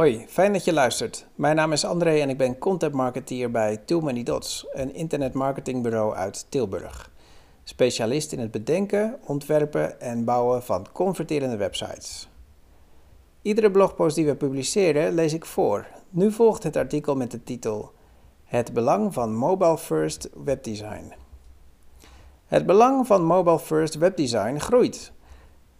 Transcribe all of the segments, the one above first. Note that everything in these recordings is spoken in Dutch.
Hoi, fijn dat je luistert. Mijn naam is André en ik ben content marketeer bij Too Many Dots, een internetmarketingbureau uit Tilburg. Specialist in het bedenken, ontwerpen en bouwen van converterende websites. Iedere blogpost die we publiceren lees ik voor. Nu volgt het artikel met de titel Het belang van mobile first webdesign. Het belang van mobile first webdesign groeit.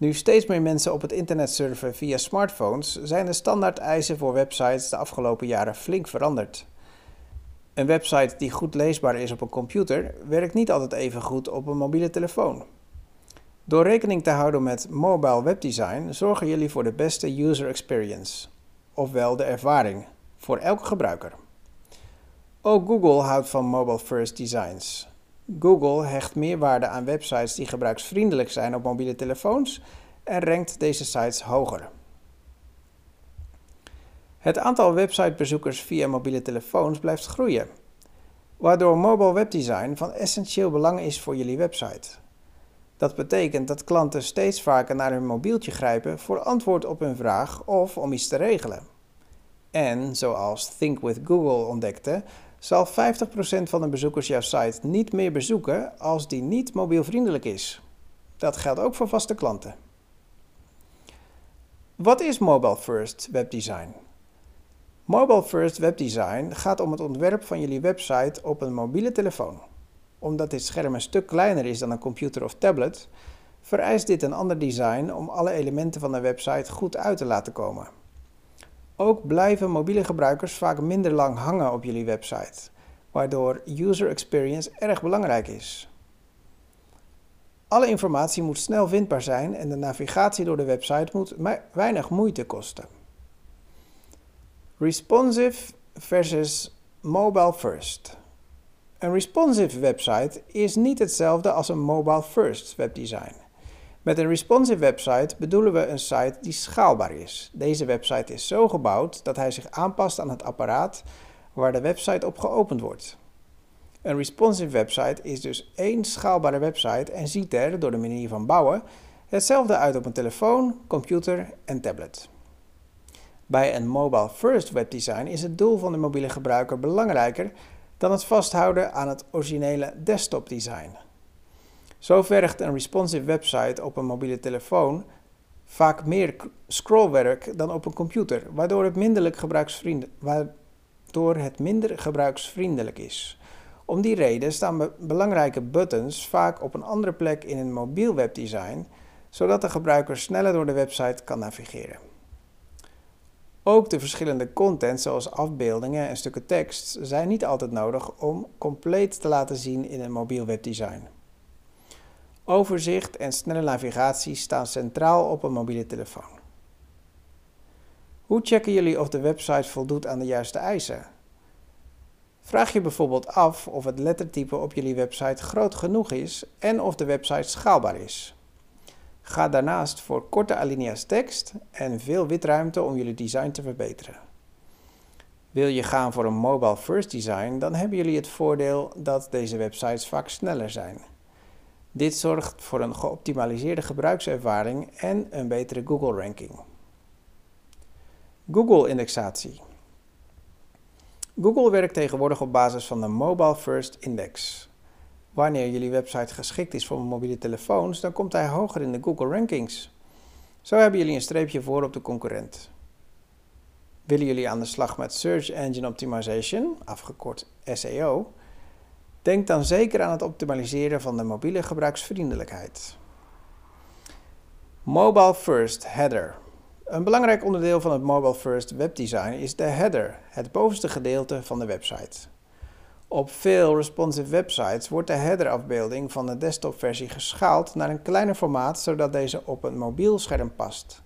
Nu steeds meer mensen op het internet surfen via smartphones, zijn de standaard eisen voor websites de afgelopen jaren flink veranderd. Een website die goed leesbaar is op een computer werkt niet altijd even goed op een mobiele telefoon. Door rekening te houden met mobile webdesign zorgen jullie voor de beste user experience, ofwel de ervaring, voor elke gebruiker. Ook Google houdt van mobile first designs. Google hecht meer waarde aan websites die gebruiksvriendelijk zijn op mobiele telefoons en rankt deze sites hoger. Het aantal websitebezoekers via mobiele telefoons blijft groeien, waardoor mobile webdesign van essentieel belang is voor jullie website. Dat betekent dat klanten steeds vaker naar hun mobieltje grijpen voor antwoord op hun vraag of om iets te regelen. En, zoals Think with Google ontdekte, zal 50% van de bezoekers jouw site niet meer bezoeken als die niet mobielvriendelijk is. Dat geldt ook voor vaste klanten. Wat is Mobile First Webdesign? Mobile First Webdesign gaat om het ontwerp van jullie website op een mobiele telefoon. Omdat dit scherm een stuk kleiner is dan een computer of tablet, vereist dit een ander design om alle elementen van de website goed uit te laten komen. Ook blijven mobiele gebruikers vaak minder lang hangen op jullie website, waardoor user experience erg belangrijk is. Alle informatie moet snel vindbaar zijn en de navigatie door de website moet weinig moeite kosten. Responsive versus mobile first. Een responsive website is niet hetzelfde als een mobile first webdesign. Met een responsive website bedoelen we een site die schaalbaar is. Deze website is zo gebouwd dat hij zich aanpast aan het apparaat waar de website op geopend wordt. Een responsive website is dus één schaalbare website en ziet er, door de manier van bouwen, hetzelfde uit op een telefoon, computer en tablet. Bij een mobile first webdesign is het doel van de mobiele gebruiker belangrijker dan het vasthouden aan het originele desktop design. Zo vergt een responsive website op een mobiele telefoon vaak meer scrollwerk dan op een computer, waardoor het, minder gebruiksvriendelijk is. Om die reden staan belangrijke buttons vaak op een andere plek in een mobiel webdesign, zodat de gebruiker sneller door de website kan navigeren. Ook de verschillende content, zoals afbeeldingen en stukken tekst, zijn niet altijd nodig om compleet te laten zien in een mobiel webdesign. Overzicht en snelle navigatie staan centraal op een mobiele telefoon. Hoe checken jullie of de website voldoet aan de juiste eisen? Vraag je bijvoorbeeld af of het lettertype op jullie website groot genoeg is en of de website schaalbaar is. Ga daarnaast voor korte alinea's tekst en veel witruimte om jullie design te verbeteren. Wil je gaan voor een mobile first design, dan hebben jullie het voordeel dat deze websites vaak sneller zijn. Dit zorgt voor een geoptimaliseerde gebruikservaring en een betere Google ranking. Google indexatie. Google werkt tegenwoordig op basis van de Mobile First Index. Wanneer jullie website geschikt is voor mobiele telefoons, dan komt hij hoger in de Google rankings. Zo hebben jullie een streepje voor op de concurrent. Willen jullie aan de slag met Search Engine Optimization, afgekort SEO? Denk dan zeker aan het optimaliseren van de mobiele gebruiksvriendelijkheid. Mobile First Header. Een belangrijk onderdeel van het Mobile First webdesign is de header, het bovenste gedeelte van de website. Op veel responsive websites wordt de headerafbeelding van de desktopversie geschaald naar een kleiner formaat zodat deze op een mobiel scherm past.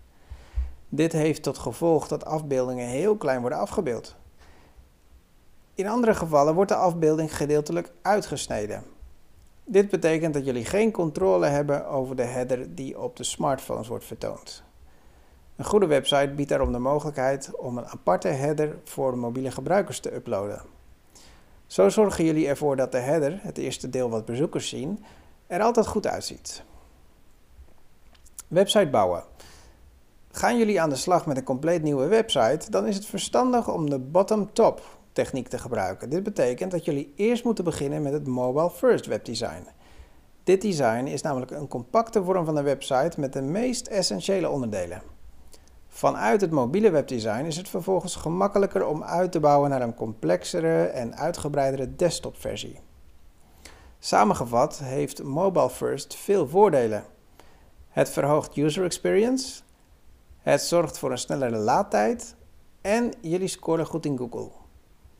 Dit heeft tot gevolg dat afbeeldingen heel klein worden afgebeeld. In andere gevallen wordt de afbeelding gedeeltelijk uitgesneden. Dit betekent dat jullie geen controle hebben over de header die op de smartphones wordt vertoond. Een goede website biedt daarom de mogelijkheid om een aparte header voor mobiele gebruikers te uploaden. Zo zorgen jullie ervoor dat de header, het eerste deel wat bezoekers zien, er altijd goed uitziet. Website bouwen. Gaan jullie aan de slag met een compleet nieuwe website, dan is het verstandig om de bottom-top techniek te gebruiken. Dit betekent dat jullie eerst moeten beginnen met het Mobile First webdesign. Dit design is namelijk een compacte vorm van de website met de meest essentiële onderdelen. Vanuit het mobiele webdesign is het vervolgens gemakkelijker om uit te bouwen naar een complexere en uitgebreidere desktopversie. Samengevat heeft Mobile First veel voordelen. Het verhoogt user experience, het zorgt voor een snellere laadtijd en jullie scoren goed in Google.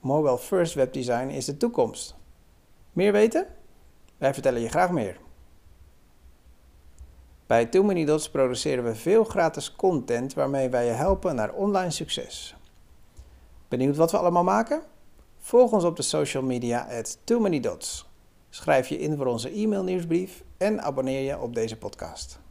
Mobile First webdesign is de toekomst. Meer weten? Wij vertellen je graag meer. Bij Too Many Dots produceren we veel gratis content waarmee wij je helpen naar online succes. Benieuwd wat we allemaal maken? Volg ons op de social media at Too Many Dots. Schrijf je in voor onze e-mail nieuwsbrief en abonneer je op deze podcast.